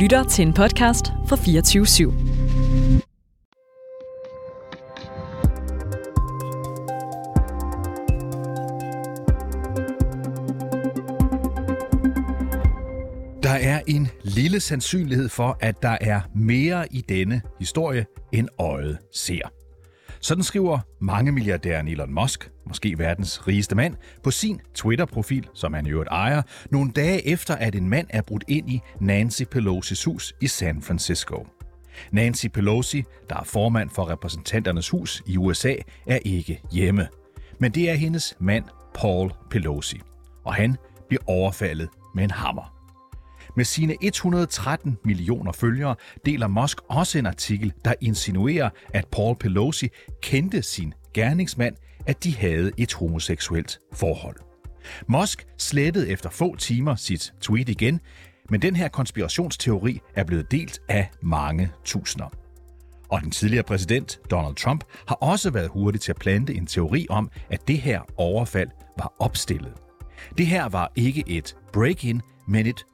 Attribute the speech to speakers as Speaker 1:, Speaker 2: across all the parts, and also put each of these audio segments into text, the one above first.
Speaker 1: lytter til en podcast fra 24 /7.
Speaker 2: Der er en lille sandsynlighed for, at der er mere i denne historie, end øjet ser. Sådan skriver mange milliardæren Elon Musk, måske verdens rigeste mand, på sin Twitter-profil, som han i øvrigt ejer, nogle dage efter, at en mand er brudt ind i Nancy Pelosi's hus i San Francisco. Nancy Pelosi, der er formand for repræsentanternes hus i USA, er ikke hjemme. Men det er hendes mand, Paul Pelosi. Og han bliver overfaldet med en hammer. Med sine 113 millioner følgere deler Musk også en artikel, der insinuerer, at Paul Pelosi kendte sin gerningsmand, at de havde et homoseksuelt forhold. Musk slettede efter få timer sit tweet igen, men den her konspirationsteori er blevet delt af mange tusinder. Og den tidligere præsident, Donald Trump, har også været hurtig til at plante en teori om, at det her overfald var opstillet. Det her var ikke et break-in, men et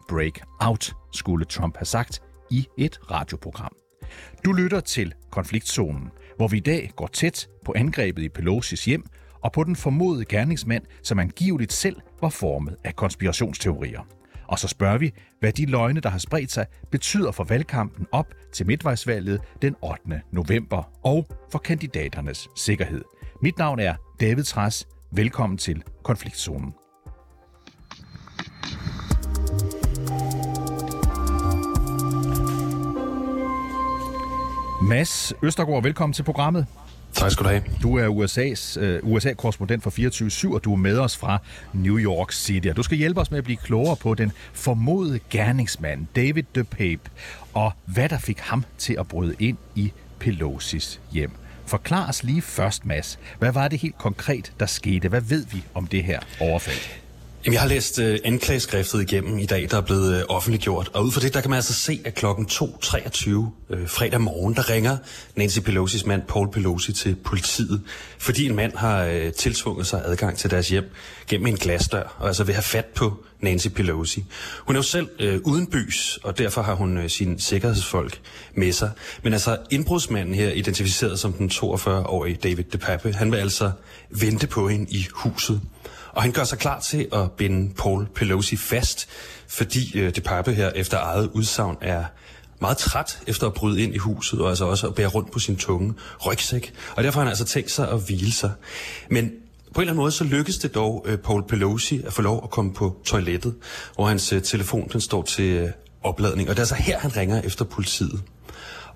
Speaker 2: skulle Trump have sagt i et radioprogram. Du lytter til Konfliktzonen, hvor vi i dag går tæt på angrebet i Pelosi's hjem og på den formodede gerningsmand, som angiveligt selv var formet af konspirationsteorier. Og så spørger vi, hvad de løgne, der har spredt sig, betyder for valgkampen op til midtvejsvalget den 8. november og for kandidaternes sikkerhed. Mit navn er David Træs. Velkommen til Konfliktzonen. Mads Østergaard, velkommen til programmet.
Speaker 3: Tak skal du have.
Speaker 2: Du er USA's, uh, USA-korrespondent for 24-7, og du er med os fra New York City. Og du skal hjælpe os med at blive klogere på den formodede gerningsmand, David DePape, og hvad der fik ham til at bryde ind i Pelosi's hjem. Forklar os lige først, Mads. Hvad var det helt konkret, der skete? Hvad ved vi om det her overfald?
Speaker 3: Jamen, jeg har læst øh, anklageskriftet igennem i dag, der er blevet øh, offentliggjort. Og ud fra det, der kan man altså se, at klokken 2.23 øh, fredag morgen, der ringer Nancy Pelosi's mand, Paul Pelosi, til politiet. Fordi en mand har øh, tilsvunget sig adgang til deres hjem gennem en glasdør, og altså vil have fat på Nancy Pelosi. Hun er jo selv øh, uden bys, og derfor har hun øh, sine sikkerhedsfolk med sig. Men altså, indbrudsmanden her, identificeret som den 42-årige David DePape, han vil altså vente på hende i huset. Og han gør sig klar til at binde Paul Pelosi fast, fordi øh, pappe her efter eget udsagn er meget træt efter at bryde ind i huset, og altså også at bære rundt på sin tunge rygsæk. Og derfor har han altså tænkt sig at hvile sig. Men på en eller anden måde, så lykkedes det dog øh, Paul Pelosi at få lov at komme på toilettet, hvor hans øh, telefon den står til øh, opladning. Og det er altså her, han ringer efter politiet.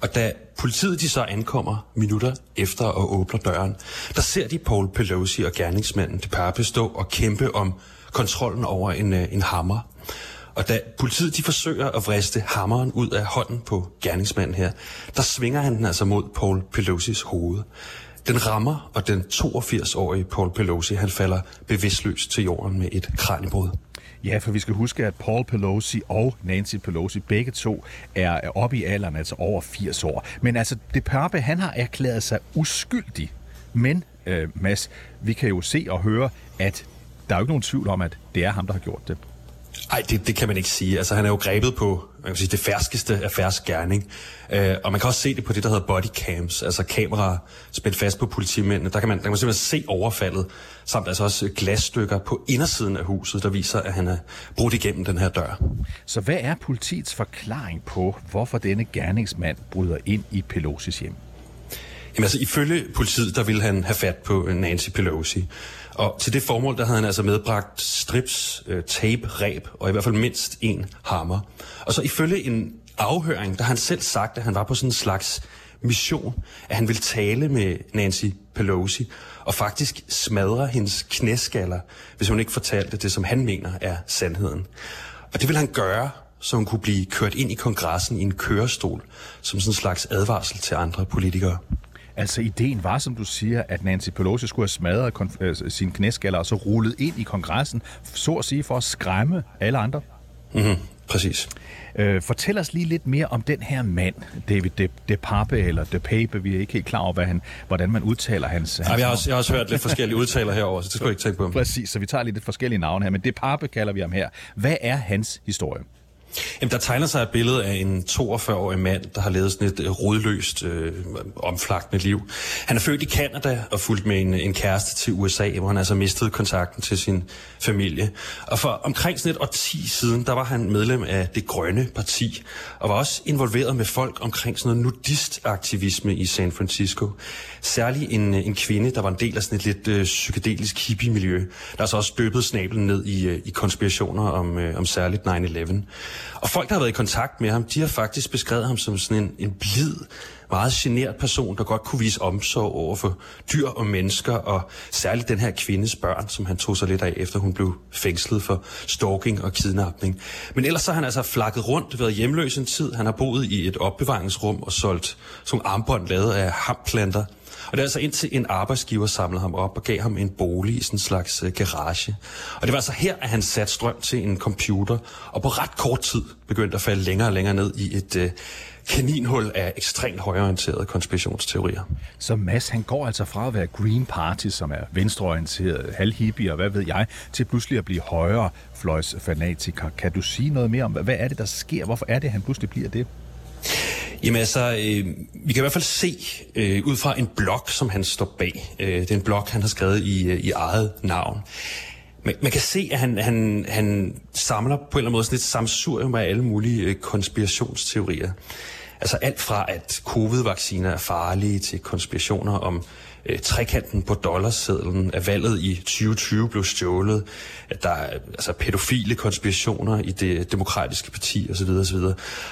Speaker 3: Og da politiet de så ankommer minutter efter og åbner døren, der ser de Paul Pelosi og gerningsmanden DePape stå og kæmpe om kontrollen over en, øh, en hammer. Og da politiet de forsøger at vriste hammeren ud af hånden på gerningsmanden her, der svinger han den altså mod Paul Pelosis hoved. Den rammer, og den 82-årige Paul Pelosi, han falder bevidstløs til jorden med et kranibrud.
Speaker 2: Ja, for vi skal huske, at Paul Pelosi og Nancy Pelosi begge to er oppe i alderen, altså over 80 år. Men altså, det DePape, han har erklæret sig uskyldig. Men, øh, Mads, vi kan jo se og høre, at der er jo ikke nogen tvivl om, at det er ham, der har gjort det.
Speaker 3: Nej, det, det kan man ikke sige. Altså, han er jo grebet på man kan sige, det ferskeste af fersk gerning. Øh, og man kan også se det på det, der hedder bodycams, altså kameraer spændt fast på politimændene. Der kan man, der kan man simpelthen se overfaldet, samt altså også glasstykker på indersiden af huset, der viser, at han er brudt igennem den her dør.
Speaker 2: Så hvad er politiets forklaring på, hvorfor denne gerningsmand bryder ind i Pelosis hjem?
Speaker 3: Jamen altså, ifølge politiet, der ville han have fat på Nancy Pelosi. Og til det formål, der havde han altså medbragt strips, øh, tape, ræb og i hvert fald mindst en hammer. Og så ifølge en afhøring, der har han selv sagt, at han var på sådan en slags mission, at han ville tale med Nancy Pelosi og faktisk smadre hendes knæskaller, hvis hun ikke fortalte det, som han mener er sandheden. Og det vil han gøre, så hun kunne blive kørt ind i kongressen i en kørestol, som sådan en slags advarsel til andre politikere.
Speaker 2: Altså ideen var, som du siger, at Nancy Pelosi skulle have smadret konf- øh, sine knæskaller og så rullet ind i kongressen, så at sige for at skræmme alle andre.
Speaker 3: Mm-hmm. Præcis.
Speaker 2: Øh, fortæl os lige lidt mere om den her mand, David De, De Pape, eller De Pape. Vi er ikke helt klar over, hvad han, hvordan man udtaler hans... hans
Speaker 3: Ej, jeg, har også, jeg har også hørt lidt forskellige udtaler herover, så det skal jeg ikke tænke på.
Speaker 2: Præcis, så vi tager lidt forskellige navne her, men De Pape kalder vi ham her. Hvad er hans historie?
Speaker 3: Jamen, der tegner sig et billede af en 42-årig mand, der har levet sådan et øh, rodløst, øh, omflagtende liv. Han er født i Kanada og fulgt med en, en kæreste til USA, hvor han altså mistede kontakten til sin familie. Og for omkring sådan et årti siden, der var han medlem af det grønne parti, og var også involveret med folk omkring sådan noget nudistaktivisme i San Francisco. Særligt en, en kvinde, der var en del af sådan et lidt øh, psykedelisk hippie-miljø, der så også døbede snablen ned i, øh, i konspirationer om, øh, om særligt 9-11. Og folk, der har været i kontakt med ham, de har faktisk beskrevet ham som sådan en, en blid, meget genert person, der godt kunne vise omsorg over for dyr og mennesker, og særligt den her kvindes børn, som han tog sig lidt af, efter hun blev fængslet for stalking og kidnapning. Men ellers så har han altså flakket rundt, været hjemløs en tid. Han har boet i et opbevaringsrum og solgt som armbånd lavet af hamplanter. Og det er altså indtil en arbejdsgiver samlede ham op og gav ham en bolig i sådan en slags øh, garage. Og det var altså her, at han satte strøm til en computer, og på ret kort tid begyndte at falde længere og længere ned i et øh, kaninhul af ekstremt højorienterede konspirationsteorier.
Speaker 2: Så Mads, han går altså fra at være Green Party, som er venstreorienteret, halvhippie og hvad ved jeg, til pludselig at blive højre fløjsfanatiker. Kan du sige noget mere om, hvad er det, der sker? Hvorfor er det, han pludselig bliver det?
Speaker 3: Jamen altså, øh, vi kan i hvert fald se øh, ud fra en blog, som han står bag. Øh, det er en blog, han har skrevet i, øh, i eget navn. Man, man kan se, at han, han, han samler på en eller anden måde sådan et samsurium af alle mulige øh, konspirationsteorier. Altså alt fra, at covid-vacciner er farlige, til konspirationer om øh, trekanten på dollarsedlen, at valget i 2020 blev stjålet, at der er altså, pædofile konspirationer i det demokratiske parti osv. osv.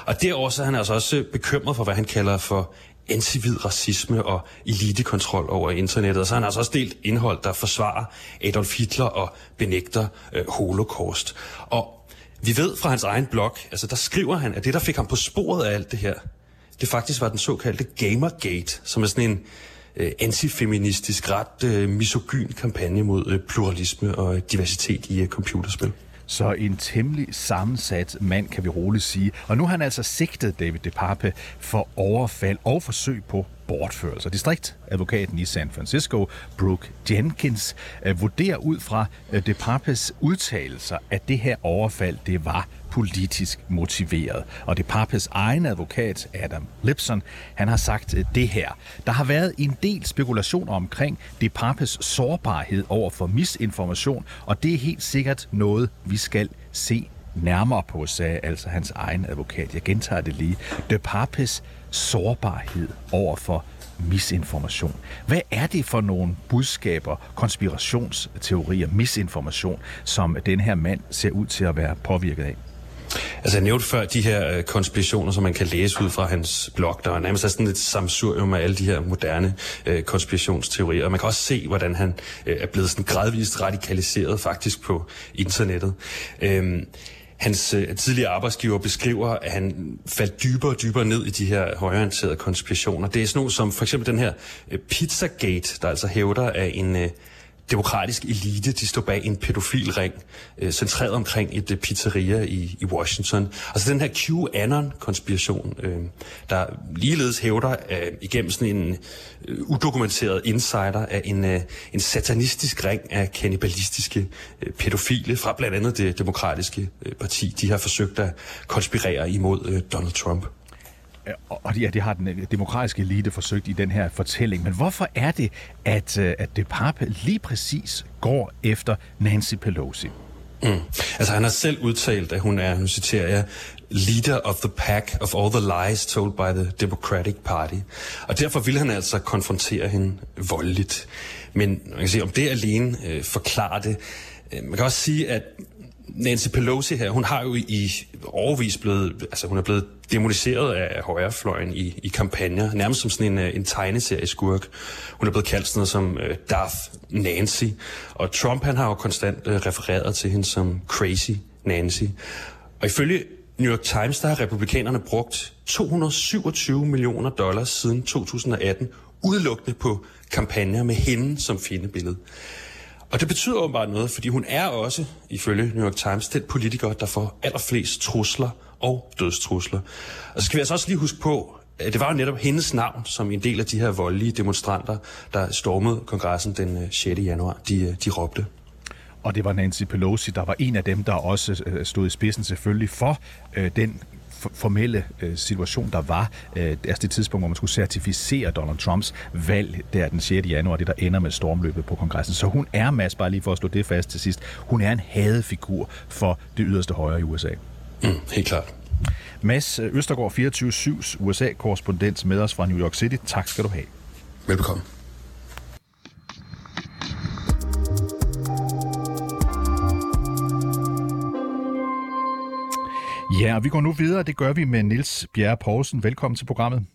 Speaker 3: Og derover så er han altså også øh, bekymret for, hvad han kalder for antivid racisme og elitekontrol over internettet. Og så har han altså også delt indhold, der forsvarer Adolf Hitler og benægter øh, holocaust. Og vi ved fra hans egen blog, altså der skriver han, at det, der fik ham på sporet af alt det her, det faktisk var den såkaldte Gamergate, som er sådan en øh, antifeministisk, ret øh, misogyn kampagne mod øh, pluralisme og øh, diversitet i øh, computerspil.
Speaker 2: Så en temmelig sammensat mand, kan vi roligt sige. Og nu har han altså sigtet David DePape for overfald og forsøg på bortførelse. Distriktadvokaten i San Francisco, Brooke Jenkins, øh, vurderer ud fra øh, DePapes udtalelser, at det her overfald, det var politisk motiveret. Og det Papes egen advokat, Adam Lipson, han har sagt øh, det her. Der har været en del spekulationer omkring det Papes sårbarhed over for misinformation, og det er helt sikkert noget, vi skal se nærmere på, sagde altså hans egen advokat. Jeg gentager det lige. De Papes sårbarhed over for misinformation. Hvad er det for nogle budskaber, konspirationsteorier, misinformation, som den her mand ser ud til at være påvirket af?
Speaker 3: Altså jeg nævnte før de her øh, konspirationer, som man kan læse ud fra hans blog, der er nærmest sådan et samsurium af alle de her moderne øh, konspirationsteorier. Og man kan også se, hvordan han øh, er blevet sådan gradvist radikaliseret faktisk på internettet. Øhm, hans øh, tidligere arbejdsgiver beskriver, at han faldt dybere og dybere ned i de her højorienterede konspirationer. Det er sådan noget som for eksempel den her øh, Pizzagate, der altså hævder, at en øh, demokratisk elite, de står bag en pædofil ring, øh, centreret omkring et øh, pizzeria i, i Washington. Altså den her QAnon-konspiration, øh, der ligeledes hævder øh, igennem sådan en øh, udokumenteret insider af en, øh, en satanistisk ring af kanibalistiske øh, pædofile fra blandt andet det demokratiske øh, parti. De har forsøgt at konspirere imod øh, Donald Trump.
Speaker 2: Og ja, det har den øh, demokratiske elite forsøgt i den her fortælling. Men hvorfor er det, at, øh, at det pape lige præcis går efter Nancy Pelosi?
Speaker 3: Mm. Altså han har selv udtalt, at hun er, nu citerer jeg, leader of the pack of all the lies told by the Democratic Party. Og derfor vil han altså konfrontere hende voldeligt. Men man kan sige, om det alene øh, forklarer det. Øh, man kan også sige, at Nancy Pelosi her, hun har jo i overvis blevet, altså hun er blevet demoniseret af højrefløjen i, i kampagner, nærmest som sådan en, øh, en tegneserie skurk. Hun er blevet kaldt sådan noget som uh, Darth Nancy, og Trump han har jo konstant uh, refereret til hende som Crazy Nancy. Og ifølge New York Times, der har republikanerne brugt 227 millioner dollars siden 2018, udelukkende på kampagner med hende som fjendebillede. Og det betyder åbenbart noget, fordi hun er også, ifølge New York Times, den politiker, der får allerflest trusler og dødstrusler. Og så skal vi altså også lige huske på, at det var jo netop hendes navn, som en del af de her voldelige demonstranter, der stormede kongressen den øh, 6. Januar, de, øh, de råbte.
Speaker 2: og det var Nancy Pelosi, der var en af dem, der også øh, stod i spidsen selvfølgelig for øh, den formelle øh, situation, der var, øh, altså det tidspunkt, hvor man skulle certificere Donald Trumps valg der den 6. januar, det der ender med stormløbet på kongressen. Så hun er, Mads, bare lige for at slå det fast til sidst, hun er en hadefigur for det yderste højre i USA.
Speaker 3: Mm, helt klart.
Speaker 2: Mads Østergaard, 24-7's USA-korrespondent med os fra New York City. Tak skal du have.
Speaker 3: Velbekomme.
Speaker 2: Ja, og vi går nu videre. Det gør vi med Nils Bjerre Poulsen. Velkommen til programmet.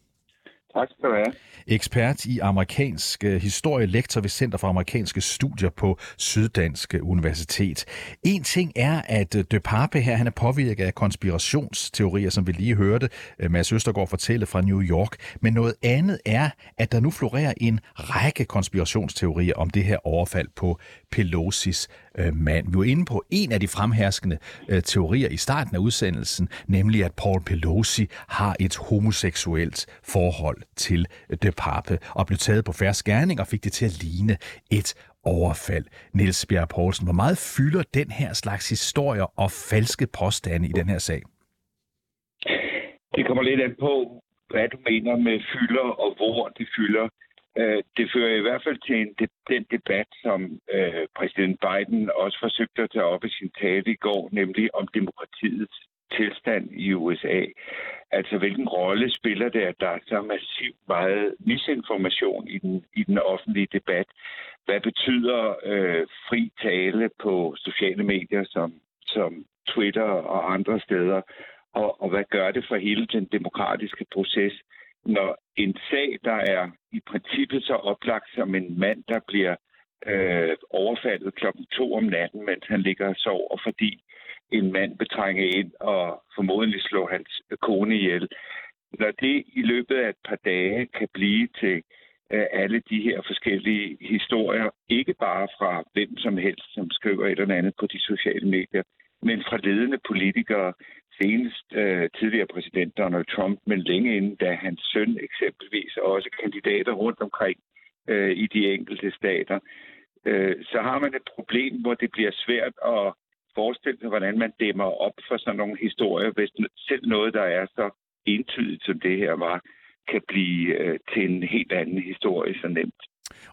Speaker 4: Tak skal du have.
Speaker 2: Ekspert i amerikansk øh, historie, lektor ved Center for Amerikanske Studier på Syddansk Universitet. En ting er, at øh, De Pape her, han er påvirket af konspirationsteorier, som vi lige hørte øh, Mads Østergaard fortælle fra New York. Men noget andet er, at der nu florerer en række konspirationsteorier om det her overfald på Pelosis øh, mand. Vi var inde på en af de fremherskende øh, teorier i starten af udsendelsen, nemlig at Paul Pelosi har et homoseksuelt forhold til øh, De Pape og blev taget på færre skærning og fik det til at ligne et overfald. Niels Bjerg Poulsen, hvor meget fylder den her slags historier og falske påstande i den her sag?
Speaker 4: Det kommer lidt an på, hvad du mener med fylder og hvor det fylder. Øh, det fører i hvert fald til en, den debat, som øh, præsident Biden også forsøgte at tage op i sin tale i går, nemlig om demokratiets tilstand i USA. Altså, hvilken rolle spiller det, at der er så massivt meget misinformation i den, i den offentlige debat? Hvad betyder øh, fri tale på sociale medier som, som Twitter og andre steder? Og, og hvad gør det for hele den demokratiske proces? når en sag, der er i princippet så oplagt som en mand, der bliver øh, overfaldet klokken to om natten, mens han ligger og sover, fordi en mand betrænger ind og formodentlig slår hans kone ihjel. Når det i løbet af et par dage kan blive til øh, alle de her forskellige historier, ikke bare fra hvem som helst, som skriver et eller andet på de sociale medier, men fra ledende politikere, senest øh, tidligere præsident Donald Trump, men længe inden, da hans søn eksempelvis, og også kandidater rundt omkring øh, i de enkelte stater, øh, så har man et problem, hvor det bliver svært at forestille sig, hvordan man dæmmer op for sådan nogle historier, hvis selv noget, der er så entydigt, som det her var, kan blive øh, til en helt anden historie så nemt.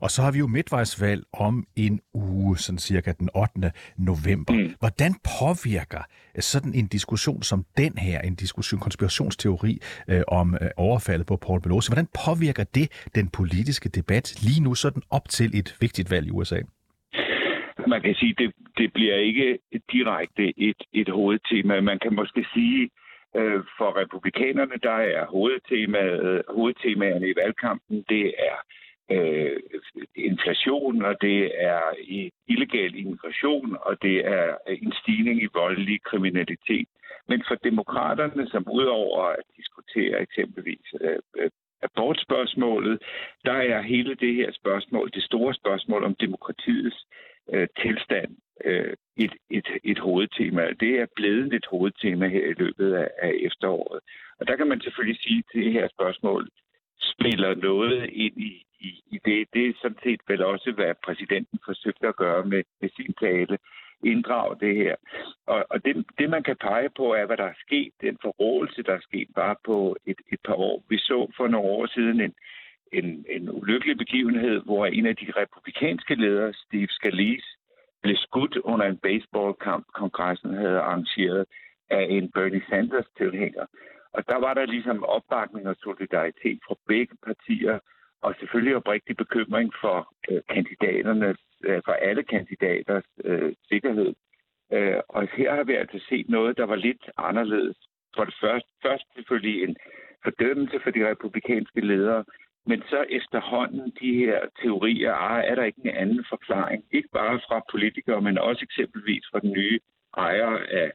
Speaker 2: Og så har vi jo midtvejsvalg om en uge, sådan cirka den 8. november. Mm. Hvordan påvirker sådan en diskussion som den her, en diskussion, konspirationsteori øh, om øh, overfaldet på Paul Pelosi, hvordan påvirker det den politiske debat lige nu sådan op til et vigtigt valg i USA?
Speaker 4: Man kan sige, det, det bliver ikke direkte et, et hovedtema. Man kan måske sige, øh, for republikanerne, der er hovedtemaet, hovedtemaerne i valgkampen, det er øh, Øh, inflation, og det er illegal immigration, og det er en stigning i voldelig kriminalitet. Men for demokraterne, som udover at diskutere eksempelvis øh, øh, abortspørgsmålet, der er hele det her spørgsmål, det store spørgsmål om demokratiets øh, tilstand, øh, et, et, et hovedtema. Det er blevet et hovedtema her i løbet af, af efteråret. Og der kan man selvfølgelig sige, at det her spørgsmål spiller noget ind i, i, i det. Det er sådan set vel også, hvad præsidenten forsøgte at gøre med, med sin tale. Inddrage det her. Og, og det, det, man kan pege på, er, hvad der er sket. Den forrådelse, der er sket bare på et, et par år. Vi så for nogle år siden en, en, en ulykkelig begivenhed, hvor en af de republikanske ledere, Steve Scalise, blev skudt under en baseballkamp, kongressen havde arrangeret af en Bernie Sanders-tilhænger. Og der var der ligesom opbakning og solidaritet fra begge partier, og selvfølgelig oprigtig bekymring for øh, kandidaternes, øh, for alle kandidaters øh, sikkerhed. Øh, og her har vi altså set noget, der var lidt anderledes. For det første, først selvfølgelig en fordømmelse for de republikanske ledere, men så efterhånden de her teorier, ah, er der ikke en anden forklaring? Ikke bare fra politikere, men også eksempelvis fra den nye ejer af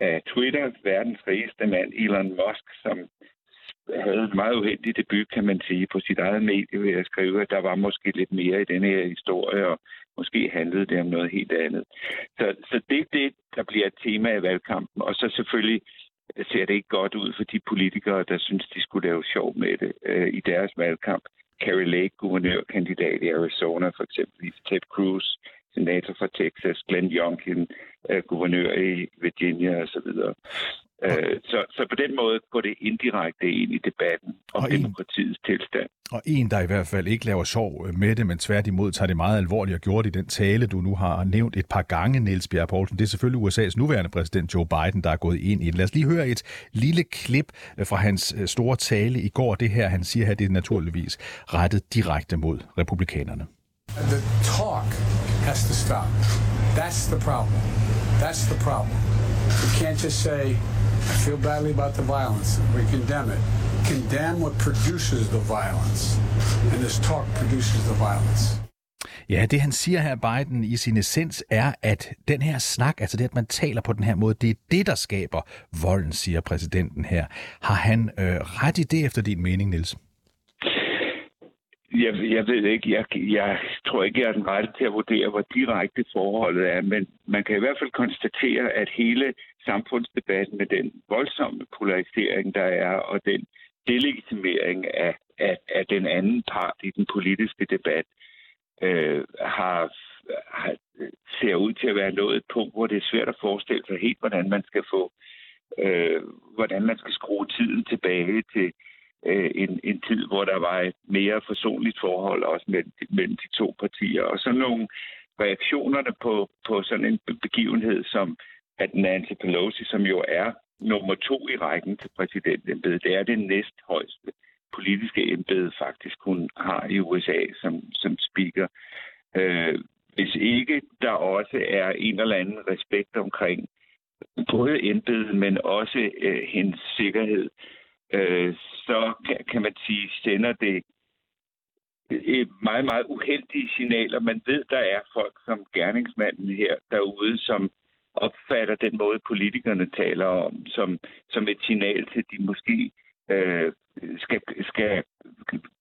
Speaker 4: af Twitter, verdens rigeste mand, Elon Musk, som havde en meget uheldig debut, kan man sige, på sit eget medie ved at skrive, at der var måske lidt mere i denne her historie, og måske handlede det om noget helt andet. Så, så det er det, der bliver et tema i valgkampen. Og så selvfølgelig ser det ikke godt ud for de politikere, der synes, de skulle lave sjov med det øh, i deres valgkamp. Carrie Lake, guvernørkandidat i Arizona, for eksempel Ted Cruz, senator fra Texas, Glenn Youngkin, øh, guvernør i Virginia osv. Øh, så, så på den måde går det indirekte ind i debatten om
Speaker 2: Og en-
Speaker 4: demokratiets tilstand.
Speaker 2: Og en, der i hvert fald ikke laver sjov med det, men tværtimod tager det meget alvorligt og gjort i den tale, du nu har nævnt et par gange, Niels Bjerg Poulsen. Det er selvfølgelig USA's nuværende præsident Joe Biden, der er gået ind i det. Lad os lige høre et lille klip øh, fra hans øh, store tale i går. Det her, han siger her, det er naturligvis rettet direkte mod republikanerne.
Speaker 5: The talk has to stop. That's the problem. That's the problem. You can't just say, I feel badly about the violence. We condemn it. Condemn what produces the violence. And this talk produces the violence.
Speaker 2: Ja, det han siger her, Biden, i sin essens er, at den her snak, altså det, at man taler på den her måde, det er det, der skaber volden, siger præsidenten her. Har han øh, ret i det efter din mening, Niels?
Speaker 4: Jeg, jeg ved ikke, jeg, jeg tror ikke, jeg er den rette til at vurdere, hvor direkte forholdet er, men man kan i hvert fald konstatere, at hele samfundsdebatten med den voldsomme polarisering, der er, og den delegitimering af, af, af den anden part i den politiske debat, øh, har, har, ser ud til at være nået et punkt, hvor det er svært at forestille sig helt, hvordan man skal få, øh, hvordan man skal skrue tiden tilbage til øh, en, en tid, hvor der var et mere forsonligt forhold også mellem, mellem de to partier. Og så nogle reaktionerne på, på sådan en begivenhed som at Nancy Pelosi, som jo er nummer to i rækken til præsidentembedet, det er det næsthøjeste politiske embede faktisk, hun har i USA som, som speaker. Øh, hvis ikke der også er en eller anden respekt omkring både embedet, men også øh, hendes sikkerhed, øh, Øh, så kan, man sige, sender det et meget, meget uheldige signaler. Man ved, der er folk som gerningsmanden her derude, som opfatter den måde, politikerne taler om, som, som et signal til, at de måske øh, skal, skal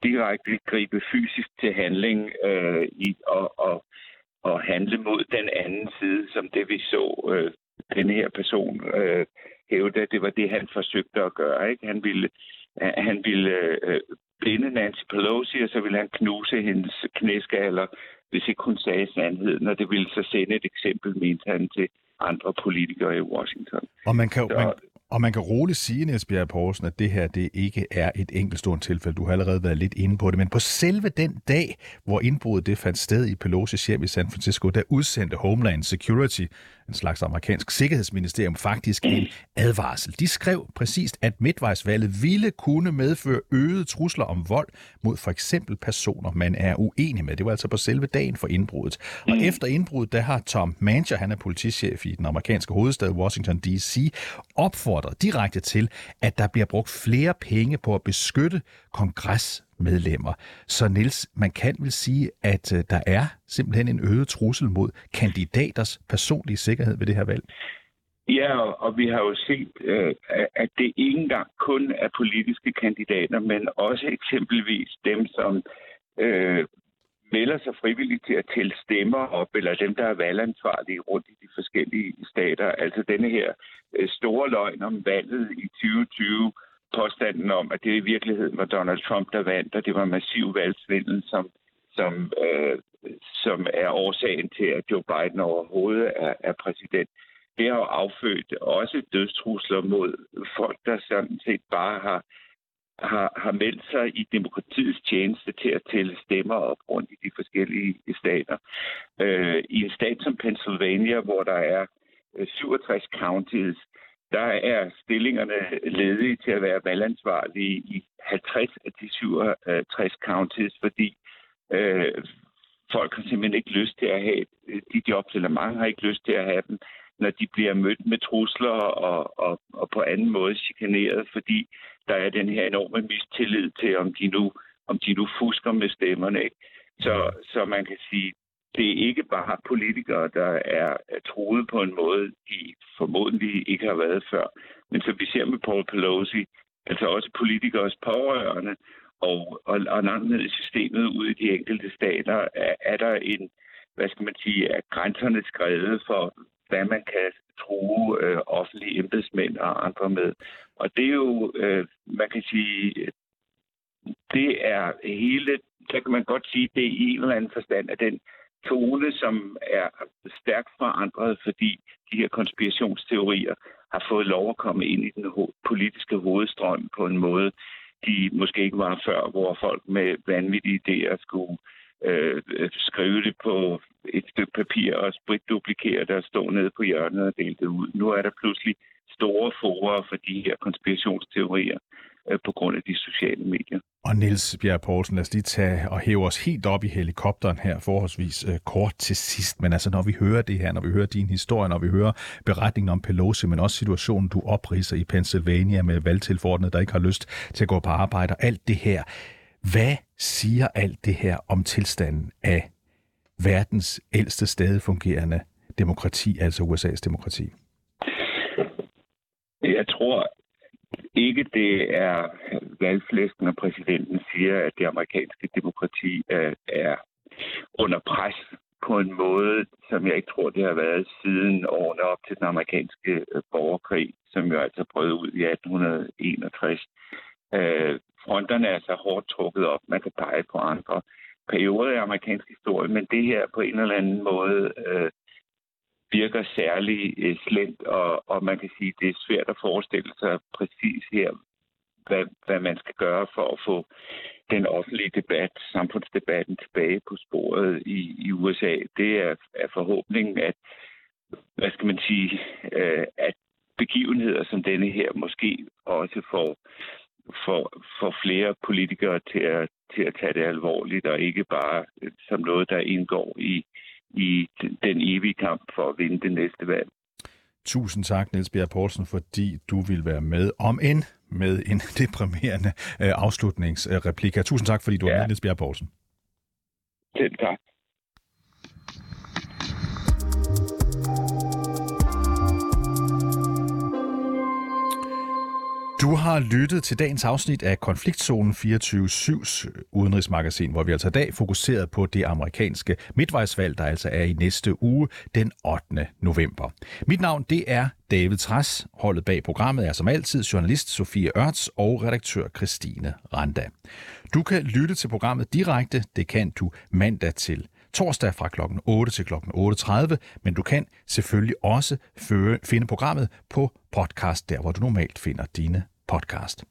Speaker 4: direkte gribe fysisk til handling øh, i, og, og, og handle mod den anden side, som det vi så øh, den her person øh, det var det, han forsøgte at gøre. Ikke? Han ville, han ville øh, binde Nancy Pelosi, og så ville han knuse hendes knæskaller, hvis ikke hun sagde sandheden, og det ville så sende et eksempel, mente han, til andre politikere i Washington.
Speaker 2: Og man kan,
Speaker 4: Så-
Speaker 2: man, og man kan roligt sige, Niels Bjerg Poulsen, at det her det ikke er et enkeltstående tilfælde. Du har allerede været lidt inde på det. Men på selve den dag, hvor indbruddet det fandt sted i Pelosi's hjem i San Francisco, der udsendte Homeland Security, en slags amerikansk sikkerhedsministerium, faktisk en advarsel. De skrev præcist, at midtvejsvalget ville kunne medføre øgede trusler om vold mod for eksempel personer, man er uenig med. Det var altså på selve dagen for indbruddet. Og efter indbruddet, der har Tom Mancher, han er politichef i den amerikanske hovedstad Washington D.C., opfordret direkte til, at der bliver brugt flere penge på at beskytte medlemmer. Så Niels, man kan vel sige, at øh, der er simpelthen en øget trussel mod kandidaters personlige sikkerhed ved det her valg.
Speaker 4: Ja, og, vi har jo set, øh, at- det ikke engang kun er politiske kandidater, men også eksempelvis dem, som øh, melder sig frivilligt til at tælle stemmer op, eller dem, der er valgansvarlige rundt i de forskellige stater. Altså denne her øh, store løgn om valget i 2020, påstanden om, at det i virkeligheden var Donald Trump, der vandt, og det var massiv valgsvindel, som, som, øh, som er årsagen til, at Joe Biden overhovedet er, er præsident. Det har jo affødt også dødstrusler mod folk, der sådan set bare har har, har meldt sig i demokratiets tjeneste til at tælle stemmer op rundt i de forskellige stater. Øh, I en stat som Pennsylvania, hvor der er øh, 67 counties, der er stillingerne ledige til at være valgansvarlige i 50 af de 67 counties, fordi øh, folk har simpelthen ikke lyst til at have de jobs, eller mange har ikke lyst til at have dem, når de bliver mødt med trusler og, og, og på anden måde chikaneret, fordi der er den her enorme mistillid til, om de nu, om de nu fusker med stemmerne. Ikke? Så, så man kan sige, det er ikke bare politikere, der er, troet på en måde, de formodentlig ikke har været før. Men som vi ser med Paul Pelosi, altså også politikers pårørende, og, og, og langt ned i systemet ude i de enkelte stater, er, er der en, hvad skal man sige, er grænserne skrevet for, hvad man kan true øh, offentlige embedsmænd og andre med. Og det er jo, øh, man kan sige, det er hele, så kan man godt sige, det er i en eller anden forstand, at den tone, som er stærkt forandret, fordi de her konspirationsteorier har fået lov at komme ind i den politiske hovedstrøm på en måde, de måske ikke var før, hvor folk med vanvittige idéer skulle øh, skrive det på et stykke papir og spritduplikere det og stå nede på hjørnet og dele det ud. Nu er der pludselig store forer for de her konspirationsteorier på grund af de sociale medier.
Speaker 2: Og Niels Bjerg Poulsen, lad os lige tage og hæve os helt op i helikopteren her forholdsvis øh, kort til sidst. Men altså, når vi hører det her, når vi hører din historie, når vi hører beretningen om Pelosi, men også situationen, du opriser i Pennsylvania med valgtilforordnede, der ikke har lyst til at gå på arbejde, og alt det her. Hvad siger alt det her om tilstanden af verdens ældste stadig fungerende demokrati, altså USA's demokrati?
Speaker 4: Jeg tror ikke, det er valgflæsken, når præsidenten siger, at det amerikanske demokrati er, er under pres på en måde, som jeg ikke tror, det har været siden årene op til den amerikanske øh, borgerkrig, som jo altså brød ud i 1861. Øh, fronterne er så hårdt trukket op, man kan pege på andre perioder i amerikansk historie, men det her på en eller anden måde øh, virker særlig øh, slemt, og, og man kan sige, at det er svært at forestille sig præcis her, hvad, hvad man skal gøre for at få den offentlige debat, samfundsdebatten tilbage på sporet i, i USA. Det er, er forhåbningen, at, hvad skal man sige, øh, at begivenheder som denne her måske også får, får, får flere politikere til at, til at tage det alvorligt, og ikke bare øh, som noget, der indgår i, i den evige kamp for at vinde det næste valg.
Speaker 2: Tusind tak, Niels Bjerg Poulsen, fordi du vil være med om en med en deprimerende øh, afslutningsreplik. Tusind tak, fordi du ja. var med, Niels Bjerg Poulsen.
Speaker 4: Selv tak.
Speaker 2: Du har lyttet til dagens afsnit af Konfliktzonen 24-7's øh, udenrigsmagasin, hvor vi altså i dag fokuseret på det amerikanske midtvejsvalg, der altså er i næste uge, den 8. november. Mit navn, det er David Træs. Holdet bag programmet er som altid journalist Sofie Ørts og redaktør Christine Randa. Du kan lytte til programmet direkte. Det kan du mandag til torsdag fra kl. 8 til kl. 8.30, men du kan selvfølgelig også finde programmet på podcast, der hvor du normalt finder dine podcast.